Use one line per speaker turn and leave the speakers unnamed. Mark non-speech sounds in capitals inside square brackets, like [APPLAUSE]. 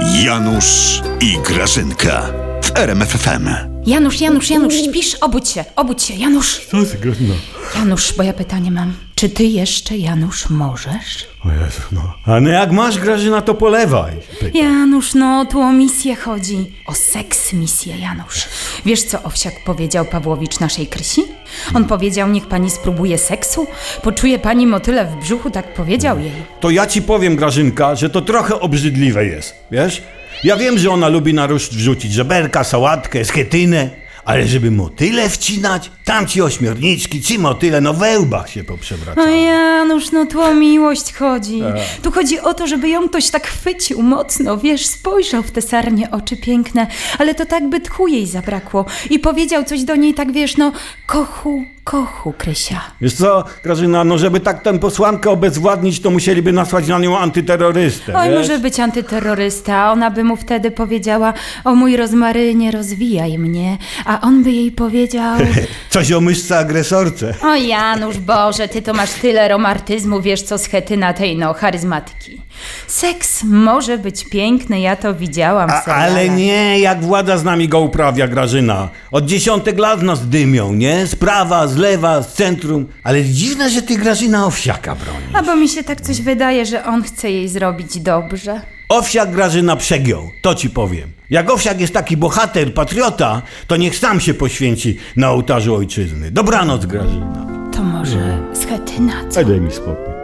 Janusz i Grażynka w RMFFM.
Janusz, Janusz, Janusz, śpisz? Obudź się, obudź się, Janusz.
Co ty, Grażyna?
Janusz, bo ja pytanie mam. Czy ty jeszcze, Janusz, możesz?
O Jezu, no. A no jak masz, Grażyna, to polewaj.
Janusz, no tu o misję chodzi. O seks misję, Janusz. Wiesz, co Owsiak powiedział Pawłowicz naszej Krysi? On powiedział, niech pani spróbuje seksu. Poczuje pani motyle w brzuchu, tak powiedział jej.
To ja ci powiem, Grażynka, że to trochę obrzydliwe jest, wiesz? Ja wiem, że ona lubi na ruszt wrzucić żeberka, sałatkę, schetynę, ale żeby motyle wcinać, tam ci ośmiorniczki, ci motyle, no we łbach się poprzewracały.
Janusz, no tu o miłość chodzi. Tu chodzi o to, żeby ją ktoś tak chwycił mocno, wiesz, spojrzał w te sarnie oczy piękne, ale to tak by tchu jej zabrakło i powiedział coś do niej tak, wiesz, no kochu, kochu, Krysia.
Wiesz co, Grażyna, no żeby tak tę posłankę obezwładnić, to musieliby nasłać na nią antyterrorystę,
Oj,
wiesz?
może być antyterrorysta, a ona by mu wtedy powiedziała, o mój rozmarynie, rozwijaj mnie, a on by jej powiedział... [LAUGHS]
Coś o myszce agresorce.
O Janusz, Boże, ty to masz tyle romantyzmu, wiesz co, schetyna tej, no, charyzmatyki. Seks może być piękny, ja to widziałam
A, ale nie, jak władza z nami go uprawia, Grażyna. Od dziesiątek lat nas dymią, nie? Z prawa, z lewa, z centrum. Ale dziwne, że ty Grażyna Owsiaka broni.
A bo mi się tak coś wydaje, że on chce jej zrobić dobrze.
Owsiak Grażyna przegiął, to ci powiem. Jak Owsiak jest taki bohater, patriota, to niech sam się poświęci na ołtarzu ojczyzny. Dobranoc, Grażyna.
To może schetyna, co?
daj mi spokój.